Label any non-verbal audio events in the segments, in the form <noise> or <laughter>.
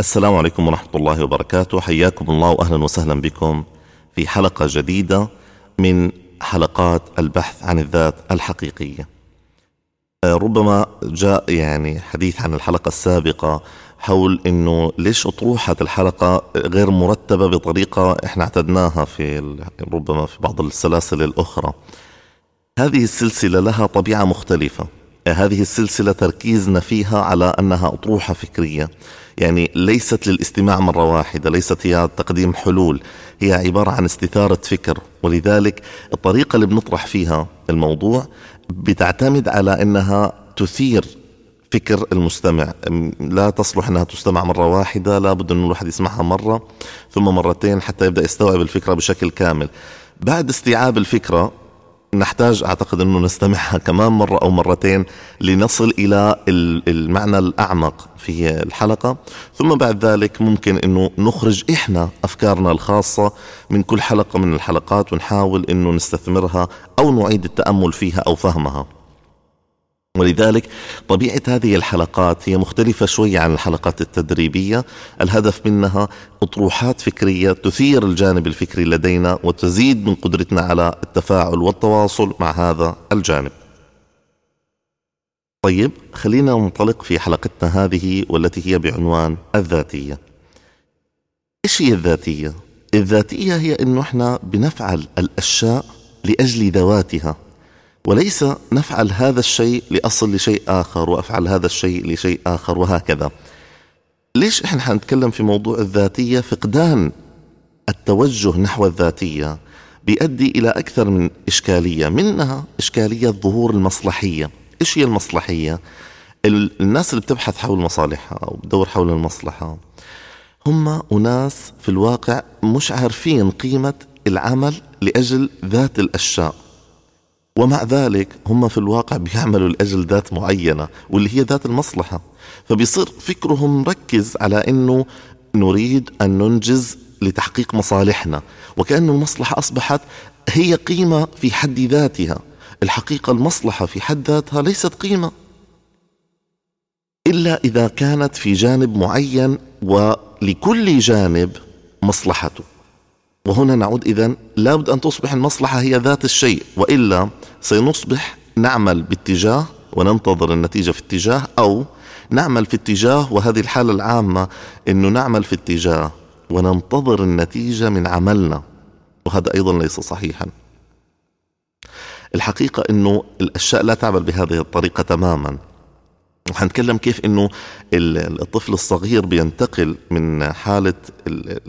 السلام عليكم ورحمة الله وبركاته. حياكم الله وأهلا وسهلا بكم في حلقة جديدة من حلقات البحث عن الذات الحقيقية. آه، ربما جاء يعني حديث عن الحلقة السابقة حول إنه ليش أطروحة الحلقة غير مرتبة بطريقة إحنا اعتدناها في ربما في بعض السلاسل الأخرى. هذه السلسلة لها طبيعة مختلفة. هذه السلسلة تركيزنا فيها على أنها أطروحة فكرية. يعني ليست للاستماع مرة واحدة ليست هي تقديم حلول هي عبارة عن استثارة فكر. ولذلك الطريقة اللي بنطرح فيها الموضوع بتعتمد على أنها تثير فكر المستمع. لا تصلح أنها تستمع مرة واحدة لابد أن الواحد يسمعها مرة ثم مرتين حتى يبدأ يستوعب الفكرة بشكل كامل. بعد استيعاب الفكرة نحتاج أعتقد إنه نستمعها كمان مرة أو مرتين لنصل إلى المعنى الأعمق في الحلقة. ثم بعد ذلك ممكن إنه نخرج إحنا أفكارنا الخاصة من كل حلقة من الحلقات ونحاول إنه نستثمرها أو نعيد التأمل فيها أو فهمها. ولذلك طبيعة هذه الحلقات هي مختلفة شوية عن الحلقات التدريبية. الهدف منها أطروحات فكرية تثير الجانب الفكري لدينا وتزيد من قدرتنا على التفاعل والتواصل مع هذا الجانب. طيب خلينا ننطلق في حلقتنا هذه والتي هي بعنوان الذاتية. إيش هي الذاتية؟ الذاتية هي أنه إحنا بنفعل الأشياء لأجل ذواتها. وليس نفعل هذا الشيء لأصل لشيء آخر وأفعل هذا الشيء لشيء آخر وهكذا. ليش إحنا حنتكلم في موضوع الذاتية؟ فقدان التوجه نحو الذاتية بيؤدي إلى أكثر من إشكالية منها إشكالية ظهور المصلحية. إيش هي المصلحية؟ الناس اللي بتبحث حول مصالحها أو بتدور حول المصلحة هم أناس في الواقع مش عارفين قيمة العمل لأجل ذات الأشياء. ومع ذلك هم في الواقع بيعملوا لأجل ذات معينة واللي هي ذات المصلحة. فبيصير فكرهم مركز على أنه نريد أن ننجز لتحقيق مصالحنا وكأن المصلحة أصبحت هي قيمة في حد ذاتها. الحقيقة المصلحة في حد ذاتها ليست قيمة. إلا إذا كانت في جانب معين ولكل جانب مصلحته. وهنا نعود إذا لابد أن تصبح المصلحة هي ذات الشيء وإلا سنصبح نعمل باتجاه وننتظر النتيجة في اتجاه أو نعمل في اتجاه وهذه الحالة العامة أنه نعمل في اتجاه وننتظر النتيجة من عملنا. وهذا أيضا ليس صحيحا. الحقيقة أنه الأشياء لا تعمل بهذه الطريقة تماما. وحنتكلم كيف إنه الطفل الصغير بينتقل من حالة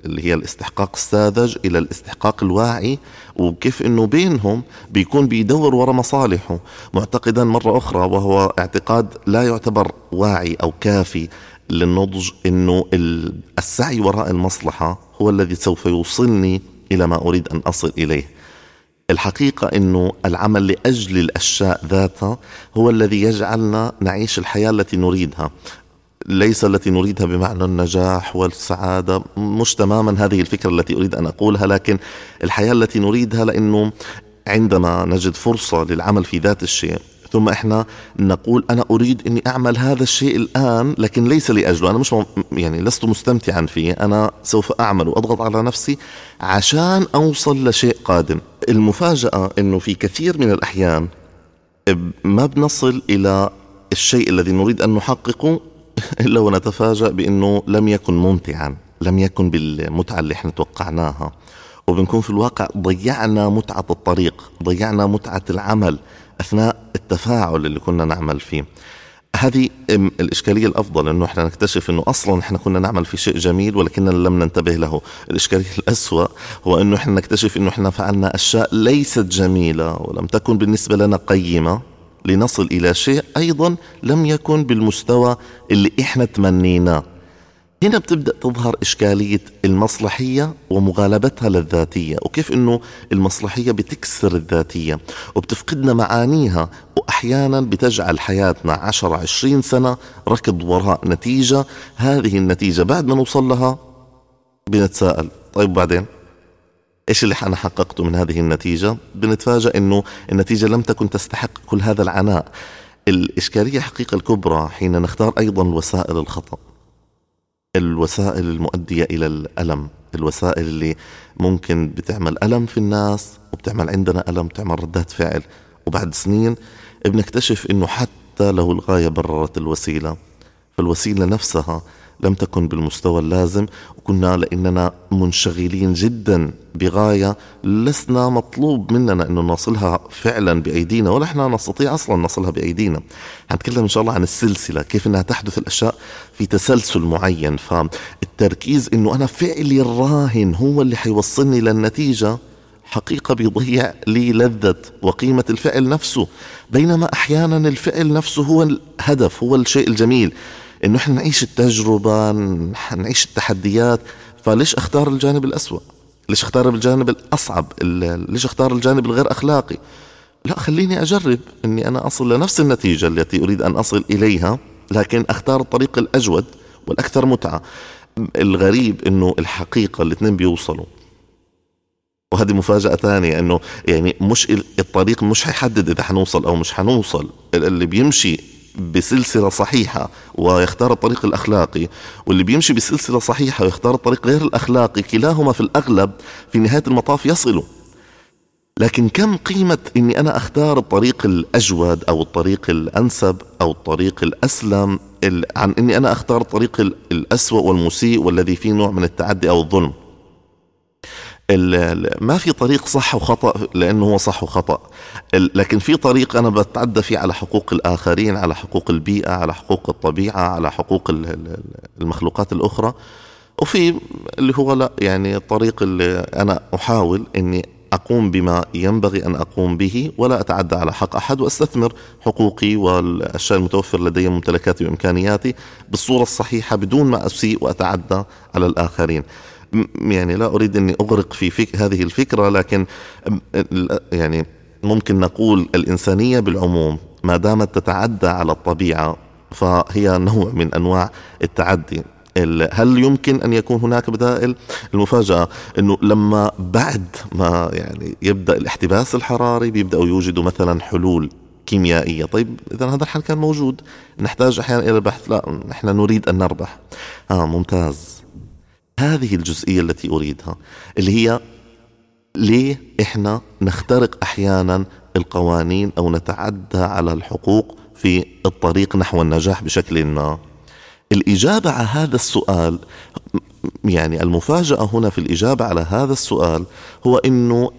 اللي هي الاستحقاق الساذج إلى الاستحقاق الواعي وكيف إنه بينهم بيكون بيدور وراء مصالحه. معتقدا مرة أخرى وهو اعتقاد لا يعتبر واعي أو كافي للنضج إنه السعي وراء المصلحة هو الذي سوف يوصلني إلى ما أريد أن أصل إليه. الحقيقة أنه العمل لأجل الأشياء ذاتها هو الذي يجعلنا نعيش الحياة التي نريدها. ليس التي نريدها بمعنى النجاح والسعادة. مش تماما هذه الفكرة التي أريد أن أقولها لكن الحياة التي نريدها لأنه عندما نجد فرصة للعمل في ذات الشيء. ثم إحنا نقول أنا أريد إني أعمل هذا الشيء الآن لكن ليس لأجله. أنا مش يعني لست مستمتعا فيه. أنا سوف أعمل وأضغط على نفسي عشان أوصل لشيء قادم. المفاجأة إنه في كثير من الأحيان ما بنصل إلى الشيء الذي نريد أن نحققه <laughs> إلا ونتفاجأ بإنه لم يكن ممتعا لم يكن بالمتعة اللي إحنا توقعناها. وبنكون في الواقع ضيعنا متعة الطريق ضيعنا متعة العمل أثناء التفاعل اللي كنا نعمل فيه. هذه الإشكالية الأفضل أنه إحنا نكتشف أنه أصلا إحنا كنا نعمل في شيء جميل ولكننا لم ننتبه له. الإشكالية الأسوأ هو أنه إحنا نكتشف أنه إحنا فعلنا أشياء ليست جميلة ولم تكن بالنسبة لنا قيمة لنصل إلى شيء أيضا لم يكن بالمستوى اللي إحنا تمنيناه. هنا بتبدأ تظهر إشكالية المصلحية ومغالبتها للذاتية وكيف أنه المصلحية بتكسر الذاتية وبتفقدنا معانيها وأحيانا بتجعل حياتنا عشر عشرين سنة ركض وراء نتيجة هذه النتيجة بعد ما نوصل لها بنتساءل. طيب بعدين؟ إيش اللي أنا حققته من هذه النتيجة؟ بنتفاجأ إنه النتيجة لم تكن تستحق كل هذا العناء. الإشكالية حقيقة الكبرى حين نختار أيضا وسائل الخطأ. الوسائل المؤدية إلى الألم الوسائل اللي ممكن بتعمل ألم في الناس وبتعمل عندنا ألم بتعمل ردات فعل. وبعد سنين بنكتشف إنه حتى لو الغاية بررت الوسيلة فالوسيلة نفسها لم تكن بالمستوى اللازم. وكنا لإننا منشغلين جدا بغاية لسنا مطلوب مننا إنه نصلها فعلا بأيدينا ولا إحنا نستطيع أصلا نصلها بأيدينا. حنتكلم إن شاء الله عن السلسلة، كيف إنها تحدث الأشياء في تسلسل معين، فالتركيز إنه أنا فعلي الراهن هو اللي حيوصلني للنتيجة حقيقة بيضيع لي لذة وقيمة الفعل نفسه. بينما أحيانا الفعل نفسه هو الهدف هو الشيء الجميل. إنه إحنا نعيش التجربة نعيش التحديات فليش أختار الجانب الأسوأ؟ ليش أختار الجانب الأصعب؟ ليش أختار الجانب الغير أخلاقي؟ لا خليني أجرب أني أنا أصل لنفس النتيجة التي أريد أن أصل إليها لكن أختار الطريق الأجود والأكثر متعة. الغريب أنه الحقيقة الاثنين بيوصلوا. وهذه مفاجأة ثانية إنه يعني مش الطريق مش حيحدد إذا حنوصل أو مش حنوصل. اللي بيمشي بسلسلة صحيحة ويختار الطريق الأخلاقي واللي بيمشي بسلسلة صحيحة ويختار الطريق غير الأخلاقي كلاهما في الأغلب في نهاية المطاف يصلوا. لكن كم قيمة إني أنا أختار الطريق الأجود أو الطريق الأنسب أو الطريق الأسلم عن إني أنا أختار الطريق الأسوأ والمسيء والذي فيه نوع من التعدي أو الظلم؟ ما في طريق صح وخطأ لأنه هو صح وخطأ. لكن في طريق أنا بتعدى فيه على حقوق الآخرين على حقوق البيئة على حقوق الطبيعة على حقوق المخلوقات الأخرى. وفي اللي هو لا يعني الطريق اللي أنا أحاول أني أقوم بما ينبغي أن أقوم به ولا أتعدى على حق أحد وأستثمر حقوقي والأشياء المتوفر لدي ممتلكاتي وإمكانياتي بالصورة الصحيحة بدون ما أسيء وأتعدى على الآخرين. يعني لا أريد أني أغرق في فك هذه الفكرة لكن يعني ممكن نقول الإنسانية بالعموم ما دامت تتعدى على الطبيعة فهي نوع من أنواع التعدي. هل يمكن أن يكون هناك بدائل؟ المفاجأة إنه لما بعد ما يعني يبدأ الاحتباس الحراري بيبدأوا يوجدوا مثلا حلول كيميائية، طيب اذا هذا الحل كان موجود، نحتاج أحيانا إلى البحث، لا نحن نريد أن نربح. آه ممتاز. هذه الجزئية التي أريدها اللي هي ليه إحنا نخترق أحيانا القوانين أو نتعدى على الحقوق في الطريق نحو النجاح بشكل ما. الإجابة على هذا السؤال يعني المفاجأة هنا في الإجابة على هذا السؤال هو إنه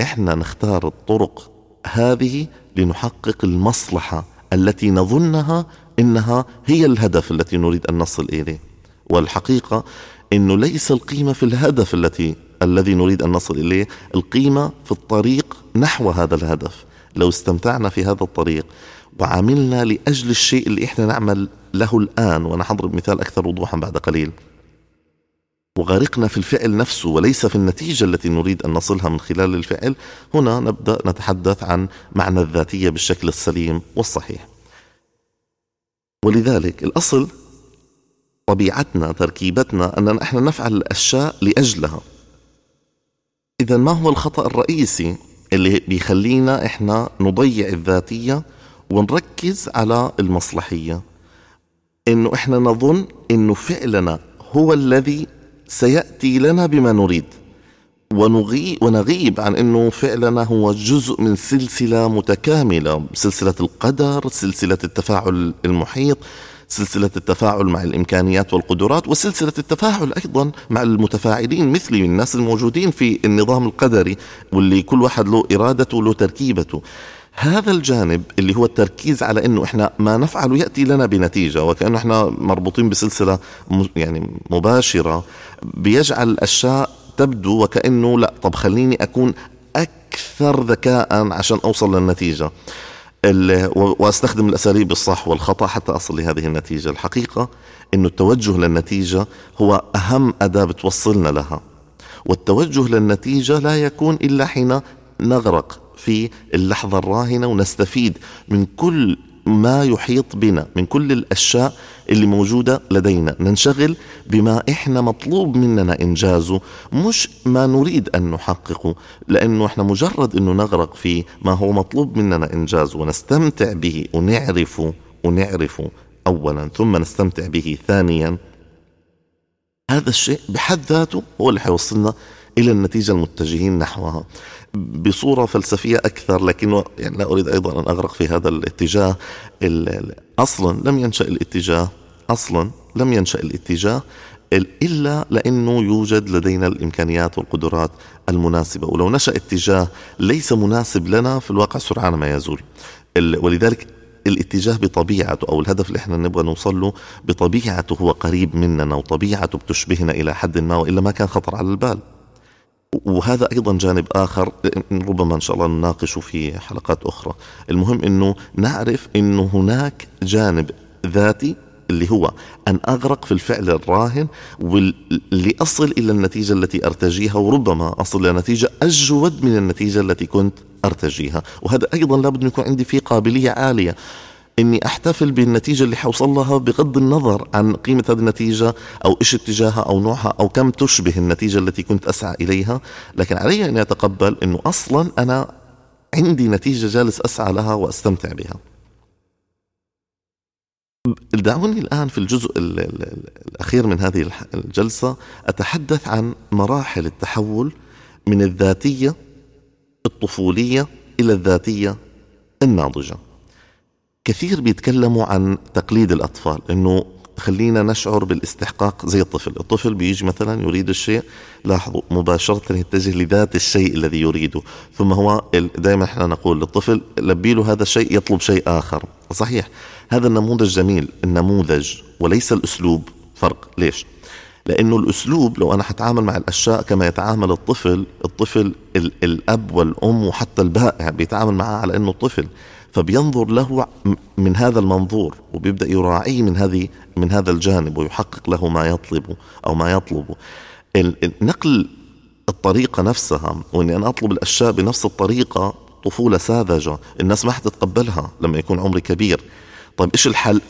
إحنا نختار الطرق هذه لنحقق المصلحة التي نظنها إنها هي الهدف التي نريد أن نصل إليه. والحقيقة إنه ليس القيمة في الهدف التي الذي نريد أن نصل إليه، القيمة في الطريق نحو هذا الهدف، لو استمتعنا في هذا الطريق وعملنا لأجل الشيء اللي إحنا نعمل له الآن وأنا حضرب مثال أكثر وضوحا بعد قليل. وغرقنا في الفعل نفسه وليس في النتيجة التي نريد أن نصلها من خلال الفعل هنا نبدأ نتحدث عن معنى الذاتية بالشكل السليم والصحيح ولذلك الأصل طبيعتنا تركيبتنا أننا إحنا نفعل الأشياء لأجلها. إذا ما هو الخطأ الرئيسي اللي بيخلينا إحنا نضيع الذاتية ونركز على المصلحية؟ إنه إحنا نظن إنه فعلنا هو الذي سيأتي لنا بما نريد. ونغيب, ونغيب عن إنه فعلنا هو جزء من سلسلة متكاملة سلسلة القدر سلسلة التفاعل المحيط. سلسلة التفاعل مع الإمكانيات والقدرات وسلسلة التفاعل أيضا مع المتفاعلين مثلي الناس الموجودين في النظام القدري واللي كل واحد له إرادته وله تركيبته. هذا الجانب اللي هو التركيز على إنه إحنا ما نفعله ياتي لنا بنتيجة وكأنه إحنا مربوطين بسلسلة يعني مباشرة بيجعل الاشياء تبدو وكأنه لا. طب خليني أكون أكثر ذكاء عشان أوصل للنتيجة. وأستخدم الأساليب الصح والخطأ حتى أصل لهذه النتيجة. الحقيقة إنه التوجه للنتيجة هو أهم أداة بتوصلنا لها. والتوجه للنتيجة لا يكون إلا حين نغرق في اللحظة الراهنة ونستفيد من كل ما يحيط بنا من كل الأشياء اللي موجودة لدينا. ننشغل بما إحنا مطلوب مننا انجازه مش ما نريد أن نحققه لأنه إحنا مجرد إنه نغرق في ما هو مطلوب مننا انجازه ونستمتع به ونعرفه ونعرفه اولا ثم نستمتع به ثانيا. هذا الشيء بحد ذاته هو اللي حيوصلنا إلى النتيجة المتجهين نحوها. بصورة فلسفية أكثر لكنه يعني لا أريد أيضا أن أغرق في هذا الاتجاه. أصلا لم ينشأ الاتجاه أصلا لم ينشأ الاتجاه إلا لأنه يوجد لدينا الإمكانيات والقدرات المناسبة. ولو نشأ اتجاه ليس مناسب لنا في الواقع سرعان ما يزول. ولذلك الاتجاه بطبيعته أو الهدف اللي إحنا نبغى نوصل له بطبيعته هو قريب مننا وطبيعته بتشبهنا إلى حد ما وإلا ما كان خطر على البال. وهذا أيضا جانب آخر ربما إن شاء الله نناقشه في حلقات أخرى. المهم إنه نعرف انه هناك جانب ذاتي اللي هو أن أغرق في الفعل الراهن لأصل إلى النتيجة التي أرتجيها وربما أصل إلى نتيجة أجود من النتيجة التي كنت أرتجيها وهذا أيضا لابد أن يكون عندي فيه قابلية عالية إني أحتفل بالنتيجة اللي حوصل لها بغض النظر عن قيمة هذه النتيجة أو إيش اتجاهها أو نوعها أو كم تشبه النتيجة التي كنت أسعى إليها. لكن علي أن اتقبل إنه أصلا أنا عندي نتيجة جالس أسعى لها وأستمتع بها. دعوني الآن في الجزء الأخير من هذه الجلسة أتحدث عن مراحل التحول من الذاتية الطفولية إلى الذاتية الناضجة. كثير بيتكلموا عن تقليد الأطفال إنه خلينا نشعر بالاستحقاق زي الطفل الطفل بيجي مثلا يريد الشيء لاحظوا مباشرة يتجه لذات الشيء الذي يريده ثم هو دائما إحنا نقول للطفل لبي له هذا الشيء يطلب شيء آخر. صحيح هذا النموذج جميل النموذج وليس الأسلوب فرق ليش؟ لأنه الأسلوب لو أنا حتعامل مع الأشياء كما يتعامل الطفل الطفل الأب والأم وحتى البائع بيتعامل معه على أنه طفل. فبينظر له من هذا المنظور وبيبدأ يراعيه من هذه من هذا الجانب ويحقق له ما يطلبه أو ما يطلبه نقل الطريقة نفسها وإني أنا أطلب الأشياء بنفس الطريقة طفولة ساذجة الناس ما حتتقبلها لما يكون عمري كبير. طيب إيش الحل؟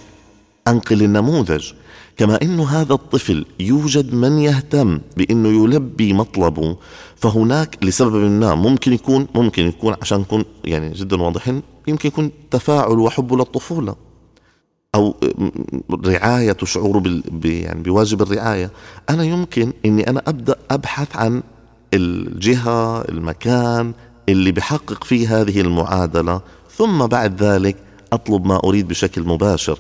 أنقل النموذج. كما انه هذا الطفل يوجد من يهتم بإنه يلبي مطلبه فهناك لسبب ما ممكن يكون ممكن يكون عشان نكون يعني جدا واضحين يمكن يكون تفاعل وحب للطفولة. أو رعاية شعوره بال يعني بواجب الرعاية. أنا يمكن إني أنا أبدأ أبحث عن الجهة المكان اللي بحقق فيه هذه المعادلة ثم بعد ذلك أطلب ما أريد بشكل مباشر.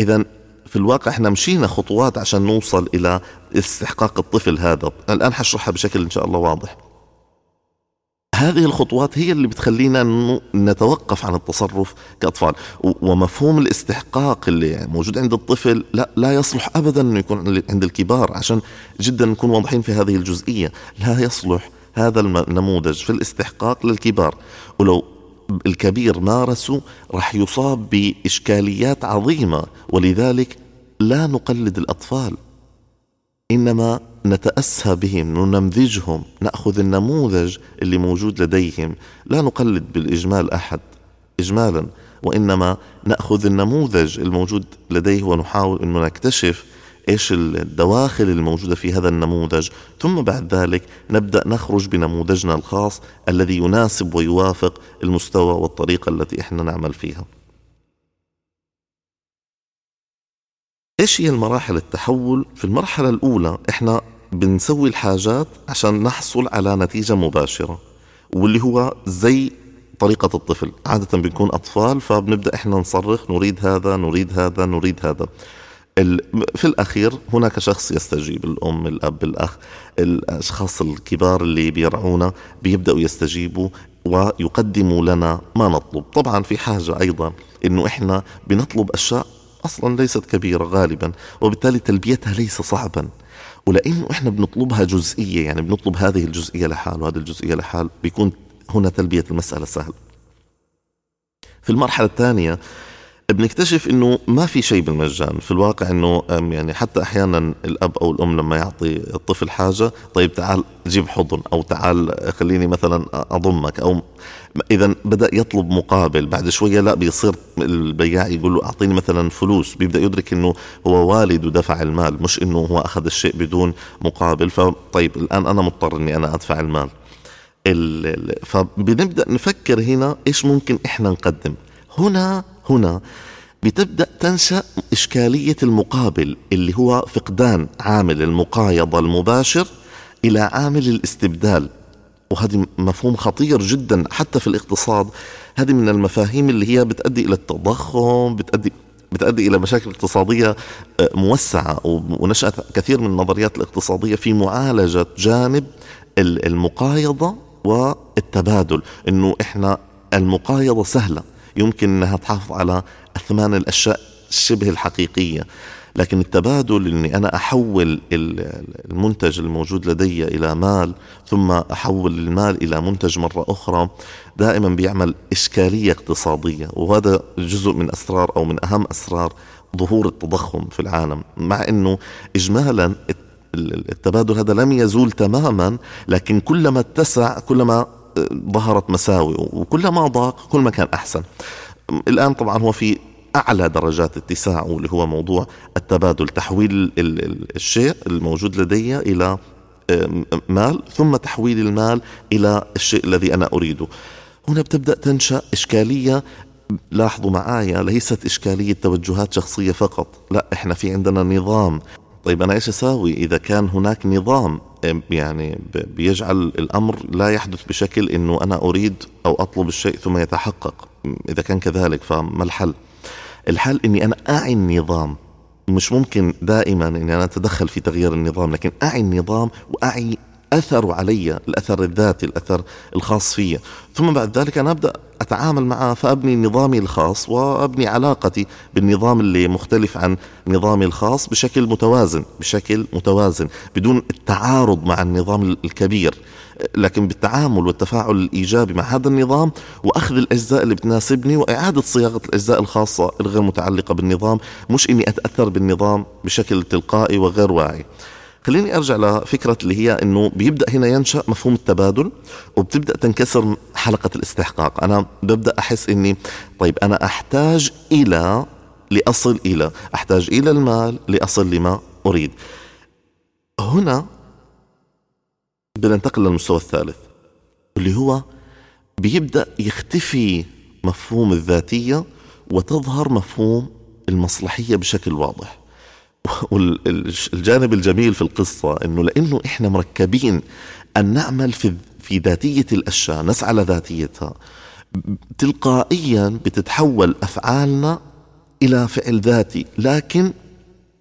اذا في الواقع إحنا مشينا خطوات عشان نوصل إلى استحقاق الطفل هذا. الآن حشرحها بشكل إن شاء الله واضح. هذه الخطوات هي اللي بتخلينا نتوقف عن التصرف كأطفال. ومفهوم الاستحقاق اللي موجود عند الطفل لا لا يصلح أبدا أنه يكون عند الكبار عشان جدا نكون واضحين في هذه الجزئية. لا يصلح هذا النموذج في الاستحقاق للكبار. ولو الكبير مارسه راح يصاب بإشكاليات عظيمة. ولذلك لا نقلد الأطفال. إنما نتأسى بهم ننمذجهم نأخذ النموذج اللي موجود لديهم. لا نقلد بالإجمال أحد إجمالا وإنما نأخذ النموذج الموجود لديه ونحاول أن نكتشف إيش الدواخل الموجودة في هذا النموذج. ثم بعد ذلك نبدأ نخرج بنموذجنا الخاص الذي يناسب ويوافق المستوى والطريقة التي إحنا نعمل فيها. إيش هي المراحل التحول؟ في المرحلة الأولى إحنا بنسوي الحاجات عشان نحصل على نتيجة مباشرة واللي هو زي طريقة الطفل. عادة بنكون أطفال فبنبدأ إحنا نصرخ نريد هذا نريد هذا نريد هذا. في الأخير هناك شخص يستجيب الأم الأب الأخ الأشخاص الكبار اللي بيرعونا بيبدأوا يستجيبوا ويقدموا لنا ما نطلب. طبعا في حاجة أيضا أنه إحنا بنطلب أشياء أصلا ليست كبيرة غالبا وبالتالي تلبيتها ليس صعبا. ولأنه إحنا بنطلبها جزئية يعني بنطلب هذه الجزئية لحال وهذه الجزئية لحال بيكون هنا تلبية المسألة سهل. في المرحلة الثانية بنكتشف إنه ما في شيء بالمجان. في الواقع إنه يعني حتى أحيانا الأب أو الأم لما يعطي الطفل حاجة طيب تعال جيب حضن أو تعال خليني مثلا أضمك أو اذا بدأ يطلب مقابل. بعد شوية لا بيصير البياع يقول له أعطيني مثلا فلوس. بيبدأ يدرك إنه هو والده دفع المال مش إنه هو أخذ الشيء بدون مقابل. فطيب الآن أنا مضطر إني أنا أدفع المال. فبنبدا نفكر هنا إيش ممكن إحنا نقدم. هنا هنا بتبدأ تنشأ إشكالية المقابل اللي هو فقدان عامل المقايضة المباشر إلى عامل الاستبدال. وهذا مفهوم خطير جدا حتى في الاقتصاد. هذه من المفاهيم اللي هي بتؤدي إلى التضخم بتؤدي بتؤدي إلى مشاكل اقتصادية آه، موسعة. ونشأت كثير من النظريات الاقتصادية في معالجة جانب المقايضة والتبادل. إنه إحنا المقايضة سهلة. يمكن إنها تحافظ على أثمان الأشياء شبه الحقيقية. لكن التبادل إني أنا أحول المنتج الموجود لدي إلى مال ثم أحول المال إلى منتج مرة أخرى دائما بيعمل إشكالية اقتصادية وهذا جزء من أسرار أو من أهم أسرار ظهور التضخم في العالم. مع إنه اجمالا التبادل هذا لم يزول تماما لكن كلما اتسع كلما ظهرت مساوئ وكلما ضاق كل ما كان أحسن. الآن طبعا هو في أعلى درجات اتساعه اللي هو موضوع التبادل تحويل الشيء الموجود لدي إلى مال ثم تحويل المال إلى الشيء الذي أنا أريده. هنا بتبدأ تنشأ إشكالية لاحظوا معايا ليست إشكالية توجهات شخصية فقط لا إحنا في عندنا نظام. طيب أنا إيش أساوي إذا كان هناك نظام؟ يعني بيجعل الأمر لا يحدث بشكل إنه أنا أريد أو أطلب الشيء ثم يتحقق. إذا كان كذلك فما الحل؟ الحل إني أنا أعي النظام. مش ممكن دائما إني أنا أتدخل في تغيير النظام لكن أعي النظام وأعي أثره علي الأثر الذاتي الأثر الخاص فيه ثم بعد ذلك أنا أبدأ أتعامل معه فأبني نظامي الخاص وأبني علاقتي بالنظام اللي مختلف عن نظامي الخاص بشكل متوازن بشكل متوازن بدون التعارض مع النظام الكبير. لكن بالتعامل والتفاعل الإيجابي مع هذا النظام وأخذ الأجزاء اللي بتناسبني وإعادة صياغة الأجزاء الخاصة الغير متعلقة بالنظام مش إني أتأثر بالنظام بشكل تلقائي وغير واعي. خليني أرجع لفكرة اللي هي إنه بيبدأ هنا ينشأ مفهوم التبادل وبتبدأ تنكسر حلقة الاستحقاق. أنا ببدأ أحس إني طيب أنا أحتاج إلى لأصل إلى أحتاج إلى المال لأصل لما أريد. هنا بننتقل للمستوى الثالث اللي هو بيبدأ يختفي مفهوم الذاتية وتظهر مفهوم المصلحية بشكل واضح. والجانب الجميل في القصة إنه لأنه إحنا مركبين أن نعمل في في ذاتية الأشياء نسعى لذاتيتها. تلقائيا بتتحول أفعالنا إلى فعل ذاتي. لكن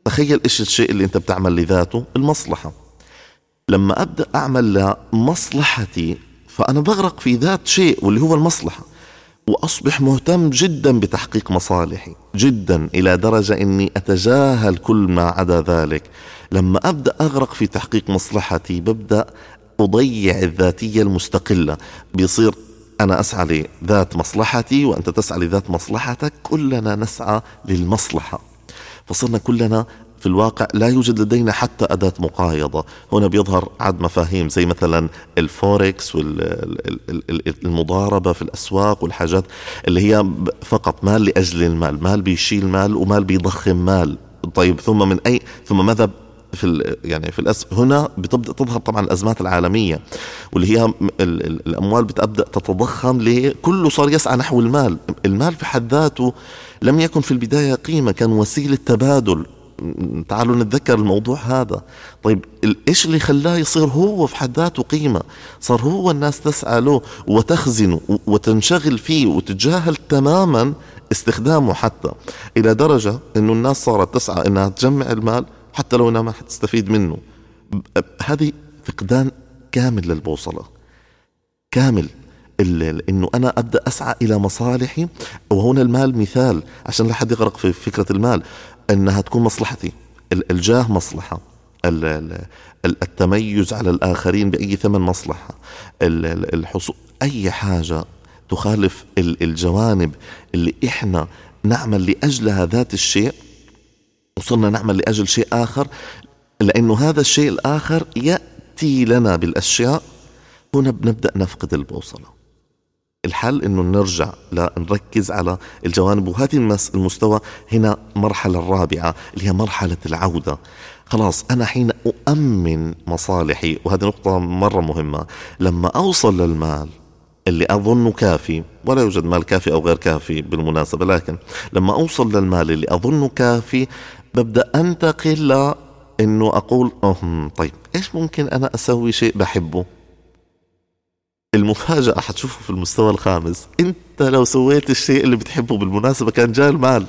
تخيل إيش الشيء اللي أنت بتعمل لذاته؟ المصلحة. لما أبدأ أعمل لمصلحتي فأنا بغرق في ذات شيء واللي هو المصلحة. وأصبح مهتم جدا بتحقيق مصالحي جدا إلى درجة إني أتجاهل كل ما عدا ذلك. لما أبدأ أغرق في تحقيق مصلحتي ببدأ أضيع الذاتية المستقلة. بيصير أنا أسعى لذات مصلحتي وأنت تسعى لذات مصلحتك كلنا نسعى للمصلحة. فصرنا كلنا في الواقع لا يوجد لدينا حتى أداة مقايضة. هنا بيظهر عد مفاهيم زي مثلا الفوركس والمضاربة في الأسواق والحاجات اللي هي فقط مال لأجل المال مال بيشيل مال ومال بيضخم مال. طيب ثم من أي ثم ماذا في يعني في الأس هنا بتبدأ تظهر طبعا الأزمات العالمية واللي هي الأموال بتبدأ تتضخم لكله صار يسعى نحو المال، المال في حد ذاته لم يكن في البداية قيمة كان وسيلة تبادل. تعالوا نتذكر الموضوع هذا. طيب إيش اللي خلاه يصير هو في حد ذاته قيمة؟ صار هو الناس تسعى له وتخزنه وتنشغل فيه وتتجاهل تماما استخدامه حتى. إلى درجة إنه الناس صارت تسعى إنها تجمع المال حتى لو إنها ما حتستفيد منه. هذه فقدان كامل للبوصلة. كامل. إنه أنا أبدأ أسعى إلى مصالحي. وهنا المال مثال عشان لا حد يغرق في فكرة المال. إنها تكون مصلحتي الجاه مصلحة. التميز على الآخرين بأي ثمن مصلحة. الحصول أي حاجة تخالف الجوانب اللي إحنا نعمل لأجلها ذات الشيء وصرنا نعمل لأجل شيء آخر لأنه هذا الشيء الآخر يأتي لنا بالأشياء. هنا بنبدأ نفقد البوصلة. الحل إنه نرجع لا نركز على الجوانب وهذه المستوى هنا مرحلة الرابعة اللي هي مرحلة العودة. خلاص أنا حين أؤمن مصالحي وهذه نقطة مرة مهمة لما أوصل للمال اللي أظنه كافي ولا يوجد مال كافي أو غير كافي بالمناسبة لكن لما أوصل للمال اللي أظنه كافي ببدأ أنتقل لأنه أقول أهم طيب إيش ممكن أنا أسوي شيء بحبه؟ المفاجأة حتشوفه في المستوى الخامس. أنت لو سويت الشيء اللي بتحبه بالمناسبة كان جاء المال.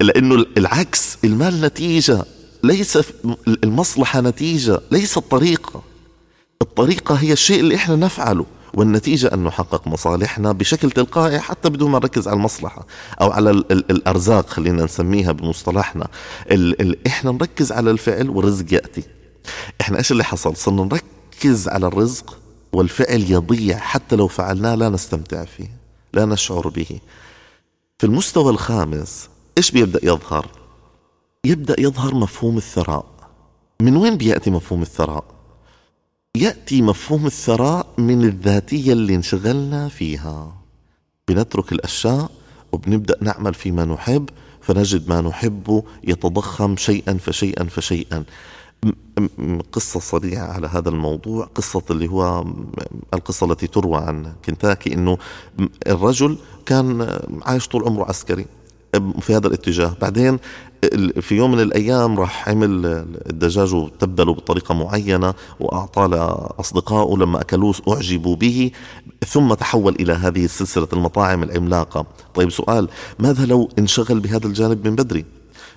لأنه العكس المال نتيجة ليس المصلحة نتيجة ليس الطريقة. الطريقة هي الشيء اللي إحنا نفعله والنتيجة أن نحقق مصالحنا بشكل تلقائي حتى بدون ما نركز على المصلحة أو على ال ال الأرزاق خلينا نسميها بمصطلحنا. ال ال إحنا نركز على الفعل والرزق يأتي. إحنا إيش اللي حصل؟ صرنا نركز على الرزق والفعل يضيع حتى لو فعلناه لا نستمتع فيه لا نشعر به. في المستوى الخامس إيش بيبدأ يظهر؟ يبدأ يظهر مفهوم الثراء. من وين بيأتي مفهوم الثراء؟ يأتي مفهوم الثراء من الذاتية اللي انشغلنا فيها. بنترك الأشياء وبنبدأ نعمل فيما نحب فنجد ما نحبه يتضخم شيئا فشيئا فشيئا. قصة صريحة على هذا الموضوع قصة اللي هو القصة التي تروى عن كنتاكي إنه الرجل كان عايش طول عمره عسكري في هذا الاتجاه. بعدين في يوم من الأيام راح عمل الدجاج وتبله بطريقة معينة واعطاه لأصدقائه لما أكلوه أعجبوا به ثم تحول إلى هذه سلسلة المطاعم العملاقة. طيب سؤال ماذا لو انشغل بهذا الجانب من بدري؟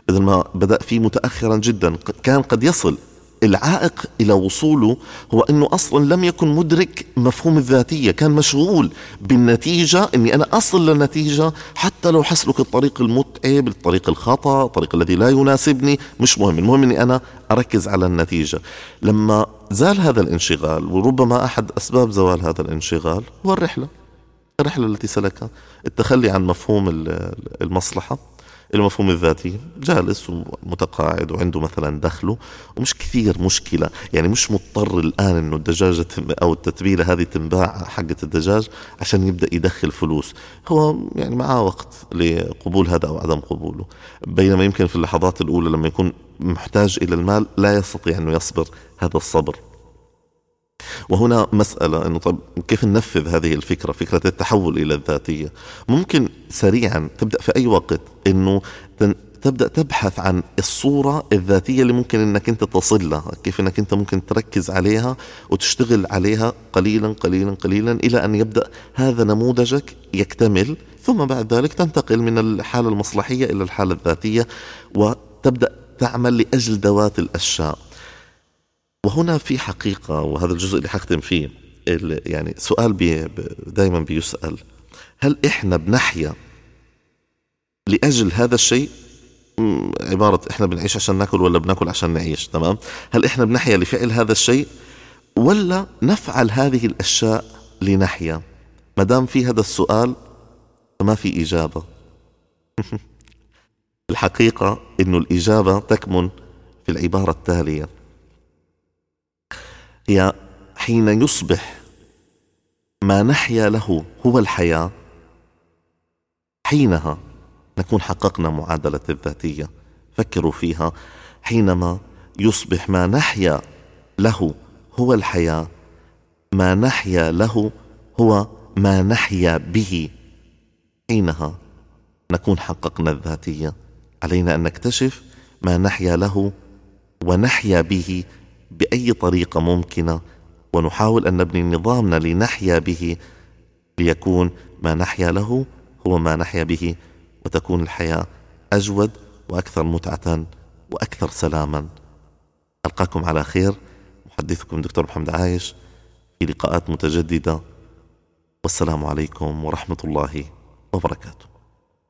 بدل ما بدأ فيه متاخرا جدا. كان قد يصل. العائق إلى وصوله هو إنه أصلا لم يكن مدرك مفهوم الذاتية. كان مشغول بالنتيجة إني أنا أصل للنتيجة حتى لو حسلك الطريق المتعب الطريق الخطأ الطريق الذي لا يناسبني. مش مهم. المهم إني أنا أركز على النتيجة. لما زال هذا الانشغال وربما أحد أسباب زوال هذا الانشغال هو الرحلة. الرحلة التي سلكها التخلي عن مفهوم المصلحة. المفهوم الذاتي جالس ومتقاعد وعنده مثلا دخله ومش كثير مشكلة. يعني مش مضطر الآن إنه الدجاجة أو التتبيلة هذه تنباع حقة الدجاج عشان يبدأ يدخل فلوس. هو يعني معاه وقت لقبول هذا أو عدم قبوله. بينما يمكن في اللحظات الأولى لما يكون محتاج إلى المال لا يستطيع أنه يصبر هذا الصبر. وهنا مسألة أنه طب كيف ننفذ هذه الفكرة فكرة التحول إلى الذاتية ممكن سريعا تبدأ في أي وقت أنه تبدأ تبحث عن الصورة الذاتية اللي ممكن إنك أنت تصل لها، كيف إنك أنت ممكن تركز عليها وتشتغل عليها قليلا قليلا قليلا إلى أن يبدأ هذا نموذجك يكتمل، ثم بعد ذلك تنتقل من الحالة المصلحية إلى الحالة الذاتية وتبدأ تعمل لأجل ذوات الأشياء. وهنا في حقيقة وهذا الجزء اللي حختم فيه يعني سؤال بي دائما بيسأل هل إحنا بنحيا لأجل هذا الشيء؟ عبارة إحنا بنعيش عشان نأكل ولا بنأكل عشان نعيش تمام؟ هل إحنا بنحيا لفعل هذا الشيء؟ ولا نفعل هذه الأشياء لنحيا؟ ما دام في هذا السؤال فما في إجابة. <laughs> الحقيقة إنه الإجابة تكمن في العبارة التالية. حين يصبح ما نحيا له هو الحياة. حينها نكون حققنا معادلة الذاتية. فكروا فيها. حينما يصبح ما نحيا له هو الحياة ما نحيا له هو ما نحيا به. حينها نكون حققنا الذاتية. علينا أن نكتشف ما نحيا له ونحيا به. بأي طريقة ممكنة ونحاول أن نبني نظامنا لنحيا به ليكون ما نحيا له هو ما نحيا به وتكون الحياة أجود وأكثر متعة وأكثر سلاما. ألقاكم على خير. محدثكم دكتور محمد عايش. في لقاءات متجددة. والسلام عليكم ورحمة الله وبركاته.